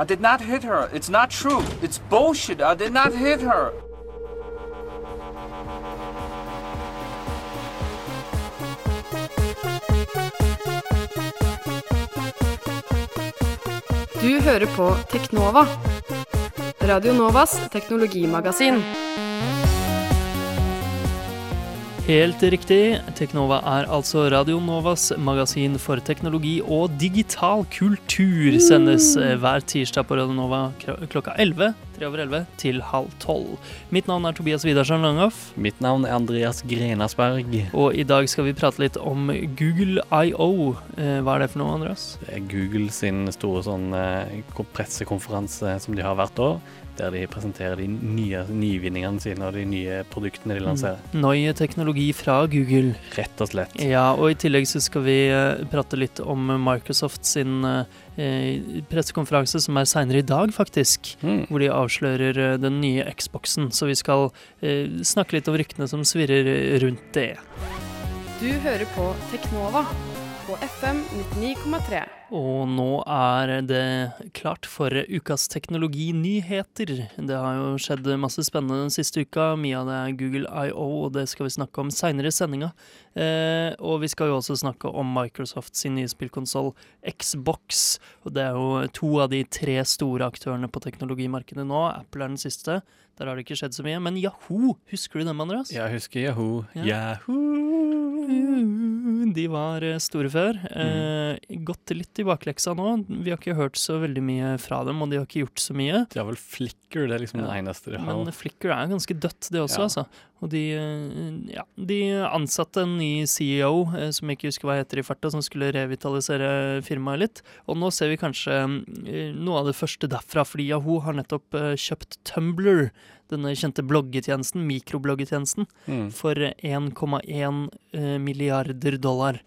I did not hit her. It's not true. It's bullshit. I did not hit her. Du hører på Teknova. Radio Novas teknologimagasin. Helt riktig. Teknova er altså Radio Novas magasin for teknologi og digital kultur. Sendes eh, hver tirsdag på Radio Nova klokka 11, 3 over 11 til halv 12. Mitt navn er Tobias Widersen Langhoff, Mitt navn er Andreas Grenasberg. og i dag skal vi prate litt om Google IO. Eh, Hva er det for noe, Andreas? Det er Google sin store sånn eh, pressekonferanse som de har hvert år, der de presenterer de nye nyvinningene sine og de nye produktene de lanserer. Neue teknologi fra Google. Rett og slett. Ja, og i tillegg så skal vi eh, prate litt om Microsoft sin pressekonferanse, som er seinere i dag, faktisk. Mm. hvor de avslører eh, den nye Xboxen. Så vi skal eh, snakke litt om ryktene som svirrer eh, rundt det. Du hører på Teknova på FM 99,3. Og nå er det klart for ukas teknologinyheter. Det har jo skjedd masse spennende den siste uka. Mye av det er Google IO, og det skal vi snakke om seinere i sendinga. Eh, og vi skal jo også snakke om Microsoft sin nye spillkonsoll Xbox. Og det er jo to av de tre store aktørene på teknologimarkedet nå. Apple er den siste. Der har det ikke skjedd så mye. Men Yahoo, husker du dem, Andreas? Jeg husker Yahoo. Ja. Yahoo! De var eh, store før. Eh, gått litt i bakleksa nå. Vi har ikke hørt så veldig mye fra dem, og de har ikke gjort så mye. De har vel Flicker, det er liksom det eneste de har. Men Flickr er ganske dødt, det også, Ja. altså. Og de, eh, ja, de ansatte en ny CEO, som jeg ikke husker hva heter i farta, som skulle revitalisere firmaet litt. Og nå ser vi kanskje noe av det første derfra, fordi Yahoo har nettopp kjøpt Tumblr, denne kjente bloggetjenesten, mikrobloggetjenesten, Mm. for 1,1 eh, milliarder dollar.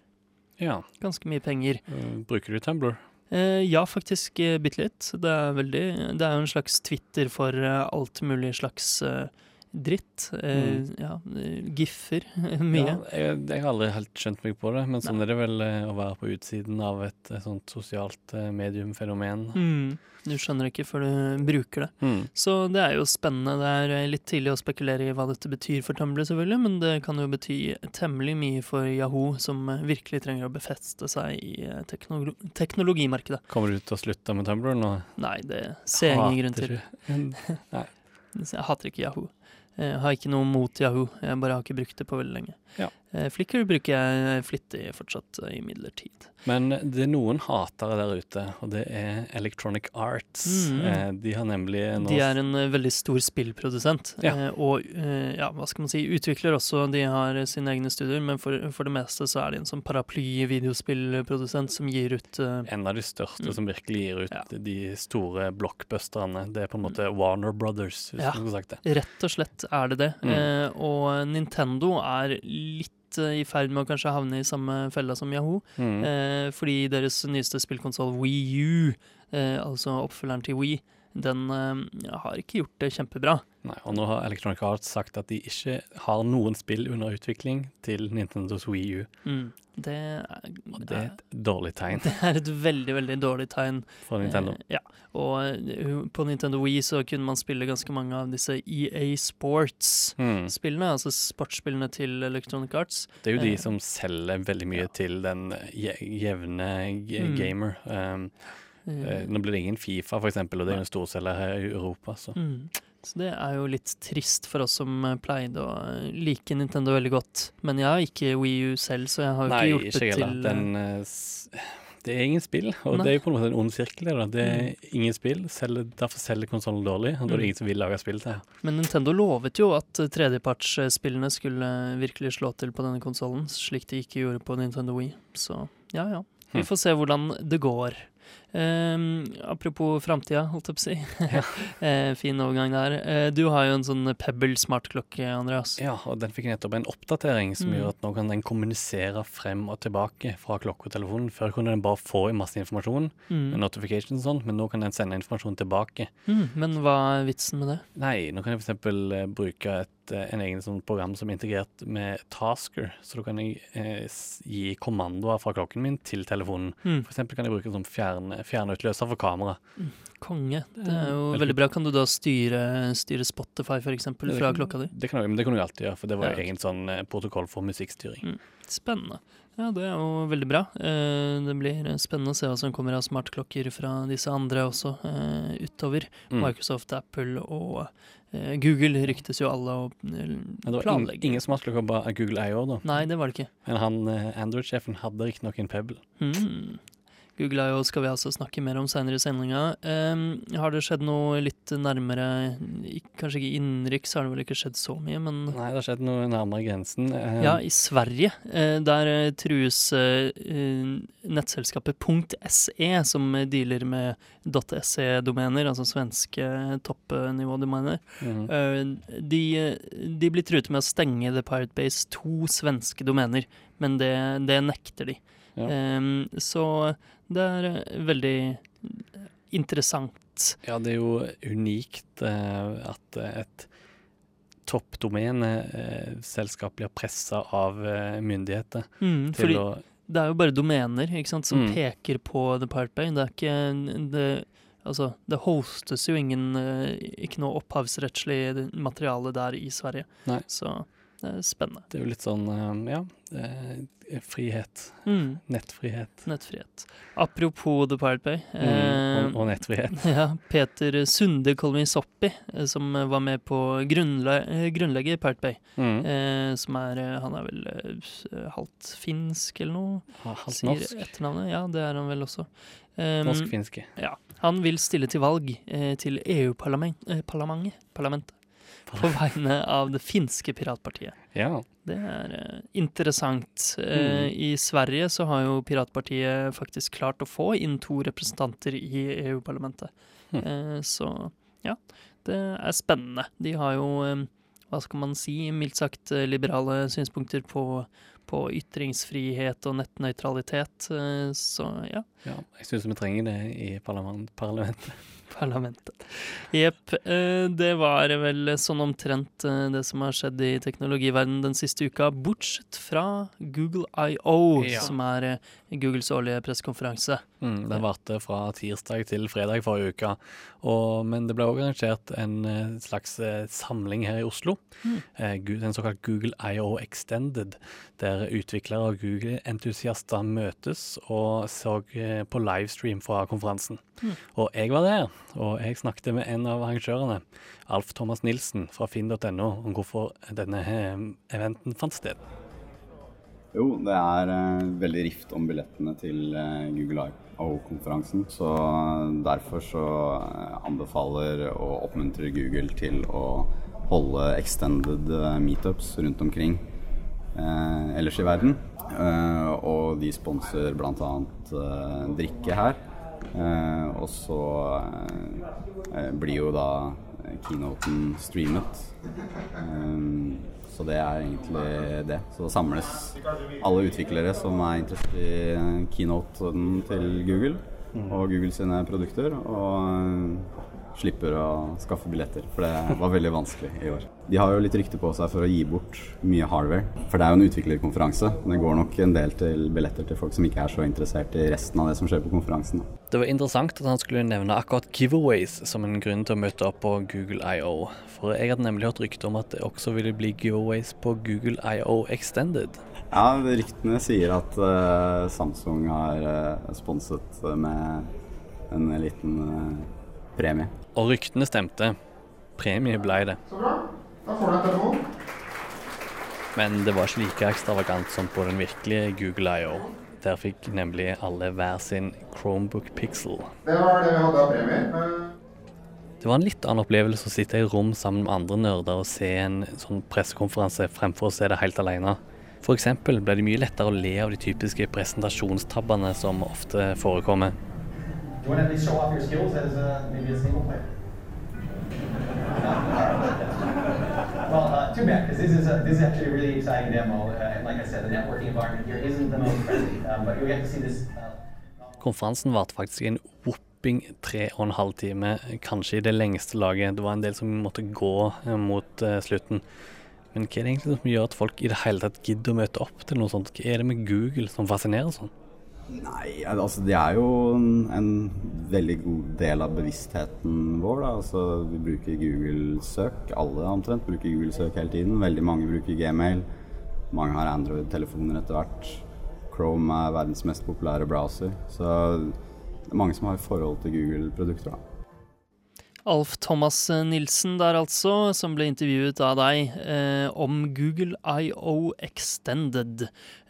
Ja. Ganske mye penger. Uh, bruker du Tumblr? Eh, ja, faktisk eh, bitte litt. Det er veldig Det er jo en slags Twitter for eh, alt mulig slags eh, dritt. Eh, Ja, eh, giffer. mye. Ja, jeg, jeg har aldri helt skjønt meg på det, men sånn er det vel eh, å være på utsiden av et eh, sånt sosialt mediumfenomen. Mm. Du skjønner ikke før du bruker det. Mm. Så det er jo spennende. Det er litt tidlig å spekulere i hva dette betyr for Tumblr, selvfølgelig, men det kan jo bety temmelig mye for Yahoo, som virkelig trenger å befeste seg i teknolo teknologimarkedet. Kommer du til å slutte med Tumblr nå? Nei, det ser jeg ingen grunn til. Jeg hater ikke Yahoo. Jeg har ikke noe mot Yahoo, jeg bare har ikke brukt det på veldig lenge. Ja. Eh, Flickr bruker jeg flittig fortsatt eh, imidlertid. Men det er noen hatere der ute, og det er Electronic Arts. Mm. Eh, de har nemlig De er en veldig stor spillprodusent, Ja. og ja, hva skal man si, utvikler også. De har sine egne studier, men for, for det meste så er de en sånn paraply-videospillprodusent som gir ut uh, en av de største Mm. som virkelig gir ut Ja. de store blockbusterne. Det er på en måte Warner Brothers, hvis Ja. man skulle sagt det. Rett og slett er det det. Mm. Eh, og Nintendo er litt eh, i ferd med å kanskje havne i samme fella som Yahoo. Mm. Eh, fordi deres nyeste spillkonsoll Wii U, eh, altså oppfølgeren til Wii, den eh, har ikke gjort det kjempebra. Nei, og nå har Electronic Arts sagt at de ikke har noen spill under utvikling til Nintendos Wii U. Mm. Det, er, Og det er et dårlig tegn det er et veldig, veldig dårlig tegn. for Nintendo. Eh, ja. Og eh, på Nintendo Wii så kunne man spille ganske mange av disse EA Sports-spillene, Mm. altså sportsspillene til Electronic Arts. Det er jo de eh, som selger veldig mye ja. til den jevne g Mm. gamer. Um, Eh, nå blir det ingen Fifa, eksempel, og det er jo en storselger her i Europa. Så. Mm. Så det er jo litt trist for oss som eh, pleide å like Nintendo veldig godt. Men jeg har ikke Wii U selv, så jeg har jo Nei, ikke hjulpet ikke til. Den, det er ingen spill, og Nei. det er jo på en måte en ond sirkel. Da. Det er ingen spill, selv, derfor selger konsollen dårlig, og da er det Mm. ingen som vil lage spill til. Men Nintendo lovet jo at tredjepartsspillene skulle virkelig slå til på denne konsollen, slik de ikke gjorde på Nintendo Wii. Så ja ja. Vi Hm. får se hvordan det går. Ehm, apropos framtida, holdt jeg på å si. Eh, fin overgang der. Eh, du har jo en sånn Pebble smartklokke, Andreas. Ja, og den fikk nettopp en oppdatering som Mm. gjør at nå kan den kommunisere frem og tilbake fra klokka og telefonen. Før kunne den bare få masse informasjon, Mm. notifications og sånn, men nå kan den sende informasjon tilbake. Mm, men hva er vitsen med det? Nei, nå kan jeg f.eks. Uh, bruke et, eh, en egen sånn program som er integrert med Tasker, så da kan jeg eh, gi kommandoer fra klokken min til telefonen. Mm. Eksempel kan jeg bruke en sånn fjern fjernutløser for kamera. Konge. Det er jo Veldig bra. Kan du da styre, styre Spotify for eksempel, fra klokka di? Det kan, du- men det kan du alltid gjøre, for det var Ja, egen sånn eh, protokoll for musikkstyring. Mm. Spennende. Ja, det er jo veldig bra. Eh, Det blir spennende å se hva som kommer av smartklokker fra disse andre også eh, utover. Mm. Microsoft, Apple og Google ryktes jo alle å planlegge. ingen smartklokker på Google IO, da. Nei, det var det ikke. Men han Android-sjefen hadde riktignok en Pebble. Hmm. Google jo skal vi altså snakke mer om seinere i sendinga. Um, har det skjedd noe litt nærmere Kanskje ikke innenriks, har det vel ikke skjedd så mye, men Nei, det har skjedd noe nærmere grensen. Eh, Ja, i Sverige. Eh, der eh, trues nettselskapet .se, som dealer med .se-domener, altså svenske toppnivådomener. Eh, de, de blir truet med å stenge The Pirate Base to svenske domener, men det, det nekter de. Ja. Eh, så det er eh, veldig interessant. Ja, det er jo unikt uh, at eh, et toppdomeneselskap blir pressa av myndigheter Mm, til å det er jo bare domener ikke sant, som Mm. peker på The Pirate Bay. Det er ikke det, Altså, det hostes jo ingen Ikke noe opphavsrettslig materiale der i Sverige. Nei. Så det er spennende. Det er jo litt sånn, eh, ja eh, Frihet. Mm, Nettfrihet. nettfrihet. Apropos The Pirate Bay. Mm, eh, og, og nettfrihet. Ja, Peter Sunde Kolmisoppi, eh, som eh, var med på grunnle grunnlegget i Pirate Bay. Mm. Eh, som er eh, Han er vel eh, halvt finsk eller noe? Ha- Halvt Sier etternavnet. Ja, det er han vel også. Um, Norsk-finske. Ja. Han vil stille til valg eh, til EU-parlamentet eh, parlamentet, parlamentet, på vegne av det finske piratpartiet. Ja. Det er uh, interessant. Uh, Mm. I Sverige så har jo piratpartiet faktisk klart å få inn to representanter i EU-parlamentet. Mm. Uh, så ja, det er spennende. De har jo, eh, hva skal man si, mildt sagt liberale synspunkter på, på ytringsfrihet og nettnøytralitet. Så ja. ja. Jeg syns vi trenger det i parlament, parlamentet. Parlamentet. Jepp. Eh, det var vel sånn omtrent eh, det som har skjedd i teknologiverdenen den siste uka, bortsett fra Google I.O., Ja. som er eh, Googles årlige pressekonferanse. Mm, den varte fra tirsdag til fredag forrige uke. Og, men det ble også arrangert en slags samling her i Oslo. Mm. En såkalt Google IO Extended, der utviklere og Google-entusiaster møtes og så på livestream fra konferansen. Mm. Og jeg var der, og jeg snakket med en av arrangørene, Alf Thomas Nilsen fra finn.no, om hvorfor denne eh, eventen fant sted. Jo, det er eh, veldig rift om billettene til eh, Google I.O.-konferansen. Så derfor så eh, anbefaler og oppmuntrer Google til å holde extended eh, meetups rundt omkring eh, ellers i verden. Eh, og de sponser bl.a. Eh, drikke her. Eh, og så eh, blir jo da keynoten streamet. Eh, så det er egentlig det. Så det samles alle utviklere som er interessert i keynoten til Google og Google sine produkter, og slipper å skaffe billetter, for det var veldig vanskelig i år. De har jo litt rykte på seg for å gi bort mye hardware, for det er jo en utviklerkonferanse. Det går nok en del til billetter til folk som ikke er så interessert i resten av det som skjer på konferansen. Det var interessant at han skulle nevne akkurat giveaways som en grunn til å møte opp på Google I.O. For jeg hadde nemlig hørt rykte om at det også ville bli giveaways på Google I.O. Extended. Ja, ryktene sier at uh, Samsung har uh, sponset med en liten uh, premie. Og ryktene stemte. Premie ble det. Så bra. Da får du en telefon. Men det var ikke like ekstravagant som på den virkelige Google I.O. Der fikk nemlig alle hver sin Chromebook Pixel. Det var det vi hadde av premier. Det var en litt annen opplevelse å sitte i rom sammen med andre nerder og se en sånn pressekonferanse fremfor å se det helt alene. Eksempel ble det mye lettere å le av de typiske presentasjonstabbene som ofte forekommer. You want to at least show off your skills as uh, maybe a single player? well, uh, too bad, because this this is actually a really exciting demo. Uh, and like I said, the networking environment here isn't the most friendly, um, but you'll get to see this. Uh, Konferansen varte faktisk en whopping tre og en halv time, kanskje i det lengste laget. Det var en del som måtte gå eh, mot eh, slutten. Men hva er det egentlig som gjør at folk i det hele tatt gidder å møte opp til noe sånt? Hva er det med Google som fascinerer sånn? Nei, altså det er jo en, en veldig god del av bevisstheten vår. Da. Altså, vi bruker Google-søk. Alle omtrent bruker Google-søk hele tiden. Veldig mange bruker Gmail. Mange har Android-telefoner etter hvert. Chrome er verdens mest populære browser. Så det er mange som har forhold til Google-produkter. da. Alf Thomas Nilsen der altså, som ble intervjuet av deg eh, om Google IO Extended.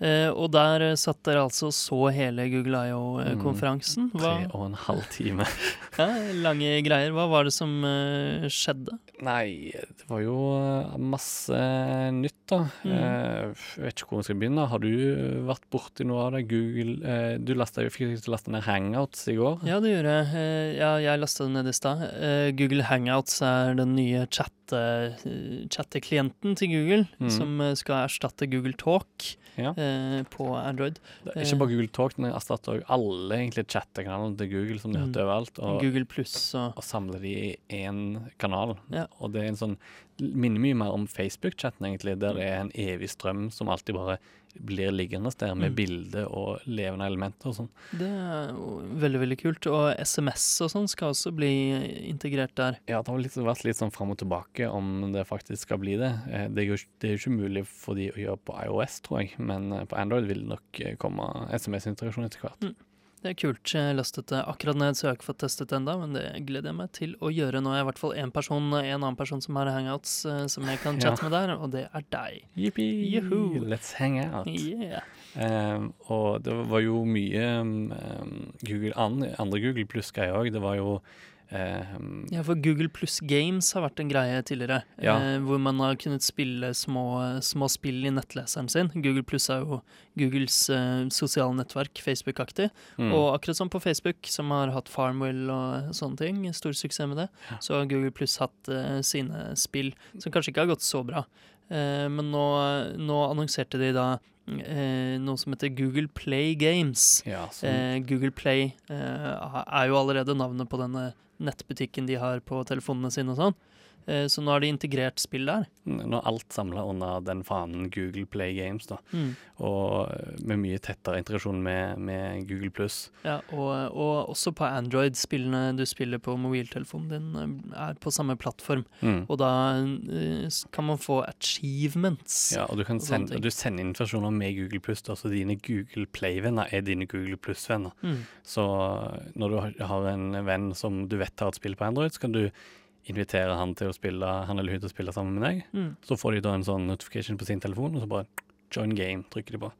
Eh, og der satt dere altså så hele Google IO-konferansen. Tre og en halv time. ja, lange greier. Hva var det som eh, skjedde? Nei, det var jo eh, masse nytt, da. Mm. Eh, jeg vet ikke hvor vi skal begynne. Har du vært borti noe av det? Google eh, Du lastet, jo- fikk laste ned Hangouts i går. Ja, det gjorde jeg. Ja, jeg lasta det ned i stad. Eh, Google Hangouts er den nye eh, chatteklienten til Google, mm. som eh, skal erstatte Google Talk Ja. eh, på Android. Det er ikke bare Google Talk, den erstatter også alle egentlig chattekanalene til Google som de har Mm. overalt. Og, Google Plus, og og samler de i én kanal. Ja. Og det er en sånn minner mye mer om Facebook-chatten, egentlig, der det er en evig strøm som alltid bare blir liggende der med Mm. bilder og levende elementer og sånn. Det er veldig, veldig kult. Og SMS og sånn skal også bli integrert der. Ja, det har litt, vært litt sånn fram og tilbake om det faktisk skal bli det. Eh, Det er jo det er jo ikke mulig for de å gjøre på iOS, tror jeg, men eh, på Android vil det nok eh, komme SMS-integrasjon etter hvert. Det er kult. Jeg lastet det akkurat ned, så jeg har ikke fått testet det ennå, men det gleder jeg meg til å gjøre. Nå er jeg i hvert fall én person, en annen person som har hangouts eh, som jeg kan Ja. chatte med der, og det er deg. Jippi. Juhu! Let's hang out! Yeah. Um, og det var jo mye um, Google, andre, Google pluss-greier òg. Det var jo Ja, for Google pluss Games har vært en greie tidligere, Ja. eh, hvor man har kunnet spille små, små spill i nettleseren sin. Google pluss er jo Googles eh, sosiale nettverk, Facebook-aktig. mm, Og akkurat som på Facebook, som har hatt Farmwell og sånne ting, stor suksess med det, så har Google Pluss hatt eh, sine spill, som kanskje ikke har gått så bra. Eh, men nå, nå annonserte de da eh, noe som heter Google Play Games. ja, Eh, Google Play eh, er jo allerede navnet på denne nettbutikken de har på telefonene sine og sånn. Eh, så nå har de integrert spill der. Nå er alt samla under den fanen Google Play Games, da. Mm. Og med mye tettere integrasjon med, med Google pluss. Ja, og, og også på Android. Spillene du spiller på mobiltelefonen din, eh, er på samme plattform. Mm. Og da eh, kan man få achievements. Ja, og du kan sende, og du sender inn versjoner med Google pluss, så dine Google Play-venner er dine Google pluss-venner. Mm. Så når du har- har en venn som du vet har et spill på Android, så kan du invitere han til å spille han eller hun til å spille sammen med deg. Mm. Så får de da en sånn notification på sin telefon, og så bare join game trykker de på.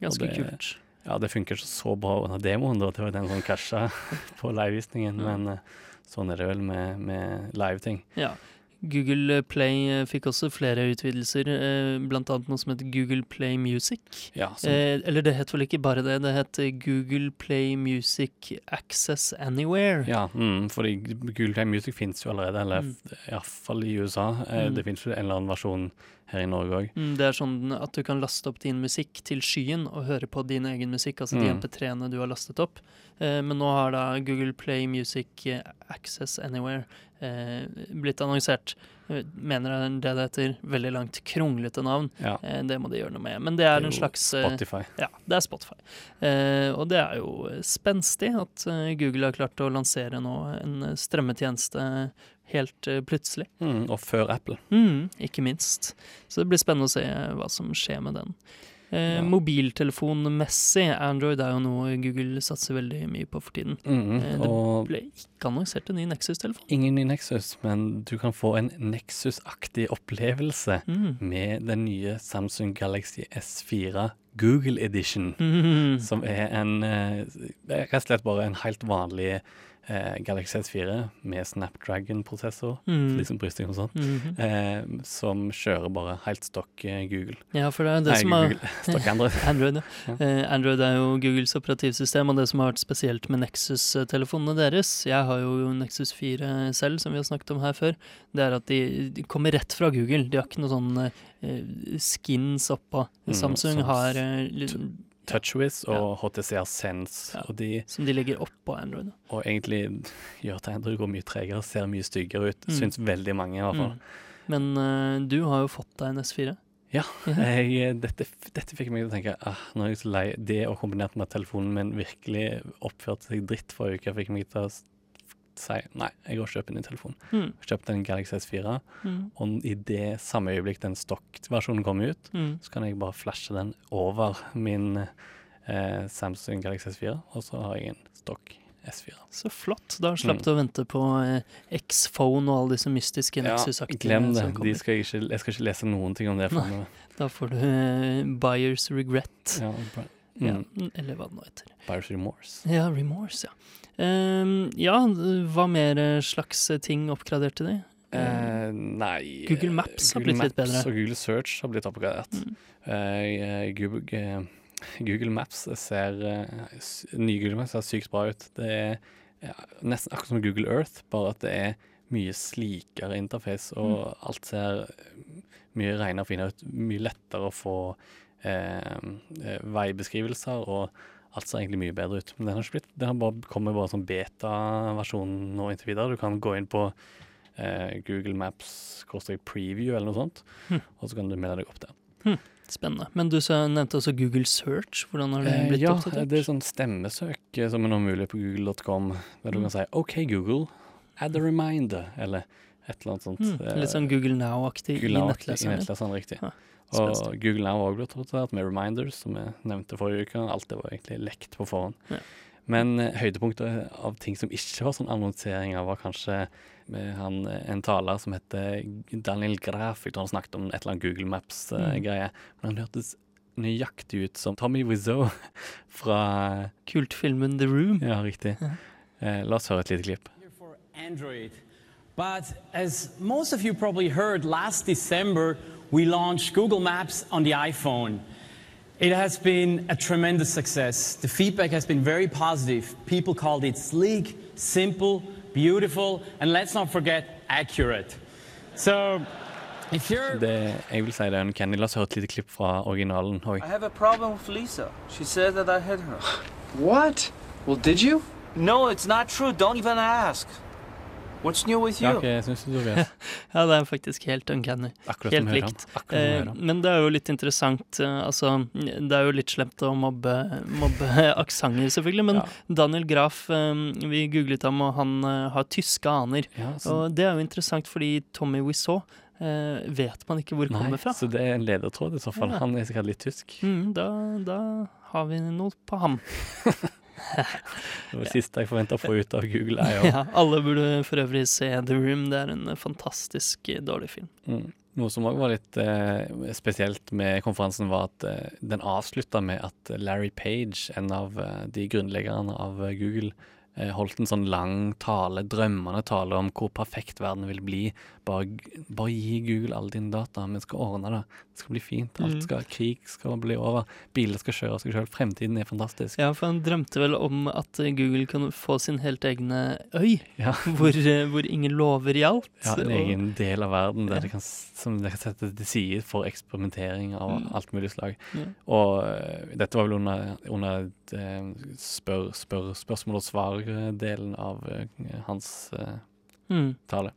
Ganske det- kult. Ja, det funker ikke så bra under demoen, da. Det var den som krasja på livevisningen. mm. Men eh, sånn er det vel med, med live-ting. Ja. Google Play eh, fikk også flere utvidelser, eh, blant annet noe som heter Google Play Music. Ja, så, Eh, eller det het vel ikke bare det, det het Google Play Music Access Anywhere. ja mm, fordi Google Play Music fins jo allerede, eller Mm. iallfall i USA. Mm. Det fins jo en eller annen versjon her i Norge òg. Mm, Det er sånn at du kan laste opp din musikk til skyen og høre på din egen musikk, altså de Mm. MP3-ene du har lastet opp. Eh, men nå har da Google Play Music eh, Access Anywhere eh, blitt annonsert. Mener det er det det heter. Veldig langt, kronglete navn. Ja, Eh, det må de gjøre noe med. Men det er, en slags eh, Spotify. Ja, det er Spotify. Eh, og det er jo spenstig at eh, Google har klart å lansere nå en eh, strømmetjeneste helt eh, plutselig. Mm, og før Apple. Mm, ikke minst. Så det blir spennende å se hva som skjer med den. Eh, Ja. Mobiltelefonmessig, Android er jo noe Google satser veldig mye på for tiden. Mm, Eh, det ble ikke annonsert en ny Nexus-telefon. ingen ny Nexus, men du kan få en Nexus-aktig opplevelse Mm. med den nye Samsung Galaxy S4 Google Edition. Mm. Som er en eh, Rett og slett bare en helt vanlig eh, Galaxy S4 med Snapdragon-prosessor, Mm. liksom de som bryr mm -hmm. Eh, som kjører bare helt stokk eh, Google. Ja, for det er det Nei, som er stokk Android. Android, ja. Ja. Eh, Android er jo Googles operativsystem, og det som har vært spesielt med Nexus-telefonene deres Jeg har jo Nexus 4 selv, som vi har snakket om her før. Det er at de, de kommer rett fra Google. De har ikke noe sånn eh, skins oppå. Mm, Samsung som har eh, litt- TouchWiz og HTCR Sense, Ja. de, som de legger oppå Android. og egentlig gjør at Android går mye tregere, ser mye styggere ut. Mm. Syns veldig mange, i hvert fall. Mm. Men uh, du har jo fått deg en S4. Ja, jeg, dette, dette fikk meg til å tenke ah, Nå er jeg så lei Det og kombinert med at telefonen min virkelig oppførte seg dritt forrige uke, fikk meg til å si nei, jeg går og kjøper en ny telefon. Mm. Kjøpte en Galaxy S4, Mm. og i det samme øyeblikk den stokkversjonen kommer ut, Mm. så kan jeg bare flashe den over min eh, Samsung Galaxy S4, og så har jeg en stokk S4. Så flott. Da slapp Mm. du å vente på eh, X-Phone og alle disse mystiske Ja, Nexus-aktige glem det. De skal ikke, jeg skal ikke lese noen ting om det. Nei. Da får du eh, buyers regret. Ja. Ja, Mm. eller hva det nå heter. Buyer's remorse. Ja, remorse, ja. Um, ja, hva mer eh, slags ting oppgraderte de? Uh, nei Google Maps har Google blitt litt Maps bedre. Og Google Search har blitt oppgradert. Mm. Uh, Google, eh, Google Maps ser eh, Nye Google Maps ser sykt bra ut. Det er ja, nesten akkurat som Google Earth, bare at det er mye slikere interface, og Mm. alt ser mye renere og finere ut. Mye lettere å få eh, eh, veibeskrivelser, og alt ser egentlig mye bedre ut. Men den har, ikke blitt, den har bare kommet bare som beta-versjon nå inntil videre. Du kan gå inn på eh, Google Maps preview eller noe sånt, Hm. og så kan du melde deg opp der. Spennende. Men du nevnte også Google Search. Hvordan har det Eh, blitt ja, oppdatert? det er sånn stemmesøk eh, som er nå mulig på google.com, der du Mm. kan si OK, Google, add a reminder, eller et eller annet sånt. Mm, Eh, litt sånn Google Now-aktig Now-aktig i nettleseren. I nettleseren, riktig. Ja, og. Google Now har også blitt oppdatert med reminders, som jeg nevnte forrige uke. Alt det var egentlig lekt på forhånd. Ja. Men eh, høydepunkter av ting som ikke var sånn annonseringer, var kanskje med han, eh, en taler som heter Daniel Graff. Jeg tror han snakket om et eller annet Google Mm. Maps-greie. Men han hørtes nøyaktig ut som Tommy Wiseau fra Kultfilmen The Room. Ja, riktig. Eh, la oss høre et lite klipp. for Android. But as most of you probably heard, last December we launched Google Maps on the iPhone. It has been a tremendous success. The feedback has been very positive. People called it sleek, simple, beautiful, and let's not forget, accurate. So, if you're Det, jeg vil si det er en Kenny. La oss høre et lite klipp fra originalen òg. I have a problem with Lisa. She said that I hit her. What? Well, did you? No, it's not true. Don't even ask. What's new with you? Ja, ok, syns du, Tobias? Ja, det er faktisk helt uncanny. Akkurat Helt likt. Eh, men det er jo litt interessant. eh, altså, det er jo litt slemt å mobbe, mobbe aksenter, selvfølgelig. Men Ja. Daniel Graff, eh, vi googlet ham, og han eh, har tyske aner. Ja, så, Og det er jo interessant, fordi Tommy Wiseau eh, vet man ikke hvor nei, kommer fra. så det er en ledertråd i så fall. Ja. Han er sikkert litt tysk. Mm, da, da har vi noe på ham. Det var det siste jeg forventa å få ut av Google. Jo. Ja, alle burde for øvrig se The Room. Det er en fantastisk eh, dårlig film. Mm. Noe som òg var litt eh, spesielt med konferansen, var at eh, den avslutta med at Larry Page, en av eh, de grunnleggerne av Google, eh, holdt en sånn lang tale, drømmende tale om hvor perfekt verden vil bli. Bare, bare gi Google alle dine data, vi skal ordne det. Det skal bli fint. Mm. Alt skal, Krig skal bli over. Biler skal kjøre seg sjøl. Fremtiden er fantastisk. Ja, for han drømte vel om at Google kunne få sin helt egne øy, Ja. hvor, eh, hvor ingen lover gjaldt. Ja, en og- egen del av verden der Ja. det kan, som det kan sette til side for eksperimentering av Mm. alt mulig slag. Ja. Og eh, dette var vel under, under eh, spør, spør, spørsmål og svar-delen av hans uh, Mm, tale.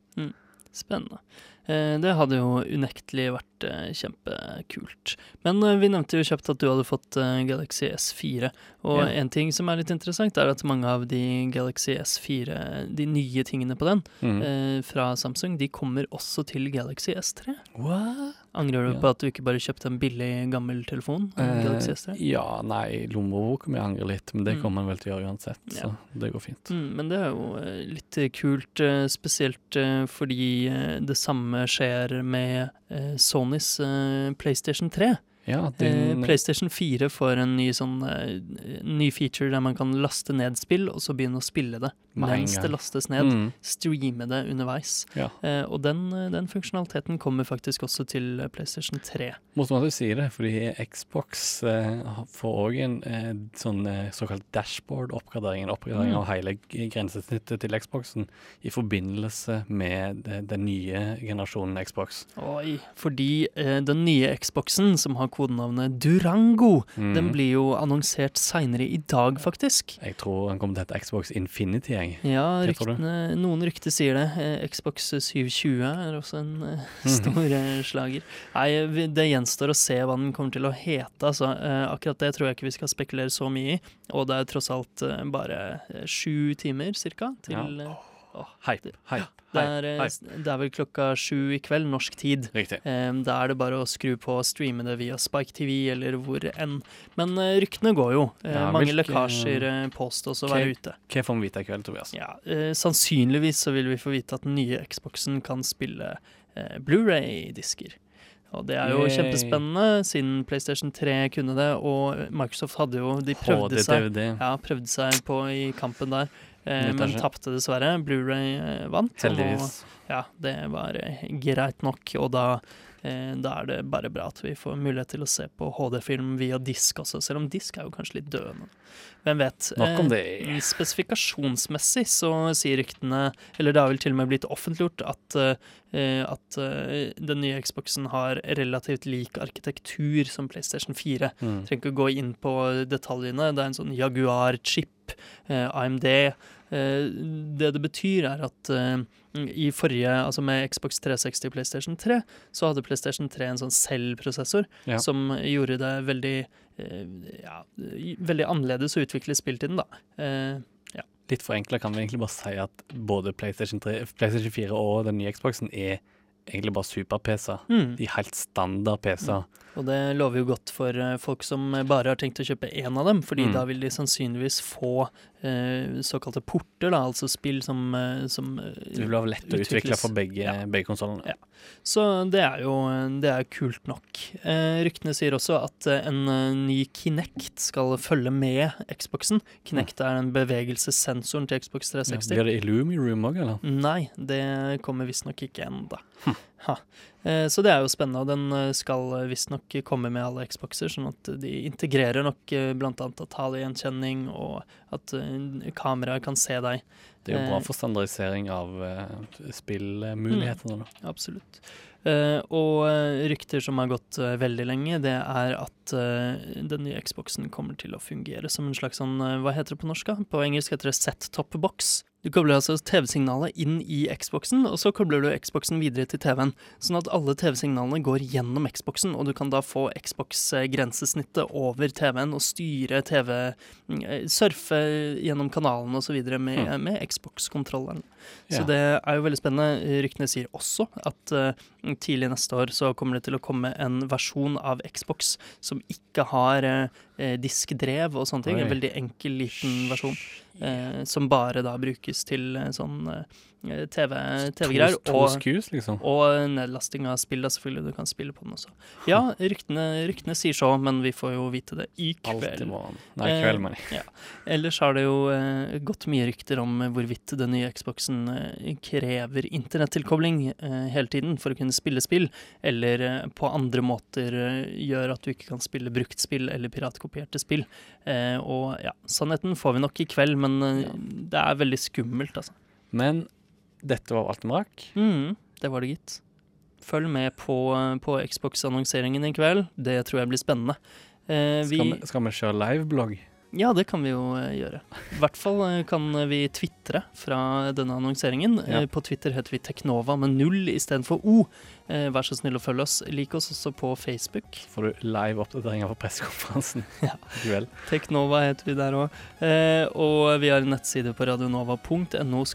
Spennende. Eh, det hadde jo unektelig vært eh, kjempekult. Men eh, vi nevnte jo kjapt at du hadde fått eh, Galaxy S4. Og Ja. en ting som er litt interessant, er at mange av de Galaxy S4, de nye tingene på den, Mm. eh, fra Samsung, de kommer også til Galaxy S3. What? Angrer du Ja. på at du ikke bare kjøpte en billig, gammel telefon? Eh, Galaxy S3? Eh, ja, nei, lombovok om jeg angrer litt, men det Mm. kommer man vel til å gjøre uansett, Ja. så det går fint. Mm, men det er jo litt kult, spesielt fordi det samme skjer med eh, Sonys eh, PlayStation 3. Ja, Eh, din, PlayStation 4 får en ny, sånn, eh, ny feature der man kan laste ned spill, og så begynne å spille det mens det lastes ned. mm, Streame det underveis. ja. Eh, og den, den funksjonaliteten kommer faktisk også til PlayStation 3. Måtte man si det, fordi Xbox får òg en sånn såkalt dashboard-oppgradering. En oppgradering Mm. av hele grensesnittet til Xboxen i forbindelse med den nye generasjonen Xbox. Oi, fordi den nye Xboxen, som har kodenavnet Durango. Mm. Den blir jo annonsert seinere i dag, faktisk. Jeg tror han kommer til å hete Xbox Infinity, jeg. Ja, ryktene, noen rykter sier det. Eh, Xbox 720 er også en eh, stor eh, slager. Nei, det gjenstår å se hva den kommer til å hete. Altså. Akkurat det tror jeg ikke vi skal spekulere så mye i. Og det er tross alt bare sju timer cirka til Ja. oh, Hype, hype, Det er, eh, det er vel klokka sju i kveld, norsk tid. Riktig. Da er det bare å skru på og streame det via Spike TV eller hvor enn. Men eh, ryktene går jo. Eh, Ja, Mange hvilke- lekkasjer påstås å være ute. Hva får vi vite i kveld, Tobias? Ja, Sannsynligvis så vil vi få vite at den nye Xboxen kan spille Blu-ray-disker. Og det er jo Yay. kjempespennende, siden PlayStation 3 kunne det, og Microsoft hadde jo De prøvde seg, ja, prøvde seg på i kampen der, eh, men tapte dessverre. Blu-ray eh, vant. og ja, det var eh, greit nok, og da, da er det bare bra at vi får mulighet til å se på HD-film via disk også, selv om disk er jo kanskje litt døende. Hvem vet. Nok om Eh, det. Spesifikasjonsmessig så sier ryktene, eller det har vel til og med blitt offentliggjort, at, eh, at eh, den nye Xboxen har relativt lik arkitektur som PlayStation 4. Mm. Trenger ikke gå inn på detaljene. Det er en sånn Jaguar-chip, eh, AMD. Eh, det det betyr, er at eh, i forrige, altså med Xbox 360 og PlayStation 3, så hadde PlayStation 3 en sånn Cell-prosessor Ja. som gjorde det veldig eh, ja, veldig annerledes å utvikle spilltiden, da. Eh, ja. Litt forenkla kan vi egentlig bare si at både PlayStation, 3, PlayStation 4 og den nye Xboxen er egentlig bare super-PC-er. Mm. De helt standard PC-er. Og det lover jo godt for eh, folk som bare har tenkt å kjøpe én av dem, fordi Mm. da vil de sannsynligvis få eh, såkalte porter, da, altså spill som, eh, som eh, Det vil være lett å utvikle for begge, Ja. begge konsollene. Ja. Så det er jo det er kult nok. Eh, ryktene sier også at en ny Kinect skal følge med Xboxen. Kinect er den bevegelsessensoren til Xbox Ja, 360. Blir det Illumi Room òg, eller? Nei, det kommer visstnok ikke ennå. Ha. Eh, Så det er jo spennende, og den eh, skal visstnok komme med alle Xboxer, sånn at de integrerer nok bl.a. talegjenkjenning og at eh, kameraet kan se deg. Det er jo bra Eh, for standardisering av spillmulighetene. da. Absolutt. Eh, og eh, rykter som har gått eh, veldig lenge, det er at eh, den nye Xboxen kommer til å fungere som en slags sånn eh, Hva heter det på norsk? På engelsk heter det set-top-box. Du kobler altså TV-signalet inn i Xboxen, og så kobler du Xboxen videre til TV-en. Sånn at alle TV-signalene går gjennom Xboxen, og du kan da få Xbox-grensesnittet over TV-en og styre TV eh, Surfe gjennom kanalen osv. med, med Xbox-kontrolleren. Så Ja. det er jo veldig spennende. Ryktene sier også at uh, tidlig neste år så kommer det til å komme en versjon av Xbox som ikke har uh, diskdrev og sånne ting. Oi. En veldig enkel, liten versjon. uh, som bare da brukes til eh, sånn eh, TV TV-greier. To og, liksom. og nedlasting av spill, selvfølgelig. Du kan spille på den også. Ja, ryktene, ryktene sier så, men vi får jo vite det i kveld. Nei, i kveld. Eh, ja. Ellers har det jo eh, gått mye rykter om hvorvidt den nye Xboxen eh, krever internettilkobling eh, hele tiden for å kunne spille spill, eller på andre måter gjør at du ikke kan spille brukt spill eller piratkopierte spill. Eh, og ja, sannheten får vi nok i kveld, men eh, det er veldig skummelt, altså. Men dette var alt vi rakk. Mm, det var det, gitt. Følg med på, på Xbox-annonseringen i kveld. Det tror jeg blir spennende. Eh, vi, Skal vi, skal vi kjøre liveblogg? Ja, det kan vi jo eh, gjøre. I hvert fall eh, kan vi tvitre fra denne annonseringen. Ja. Eh, på Twitter heter vi Teknova med null istedenfor O. Vær så snill å følge oss. Lik oss også på Facebook. Får du live oppdateringer fra pressekonferansen Ja. Teknova heter vi der òg. Og vi har en nettside på radionova.no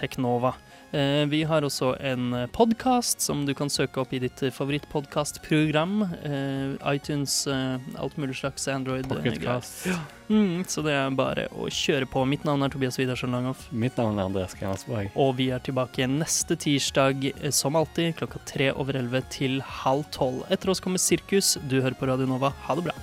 teknova. Eh, vi har også en podkast som du kan søke opp i ditt favorittpodkastprogram. Eh, iTunes, eh, alt mulig slags Android. Ja. Mm, så det er bare å kjøre på. Mitt navn er Tobias Widersen Langhoff. Mitt navn er Andreas Grensborg. Og vi er tilbake neste tirsdag, eh, som alltid, klokka tre over elleve til halv tolv. Etter oss kommer Sirkus. Du hører på Radio Nova. Ha det bra.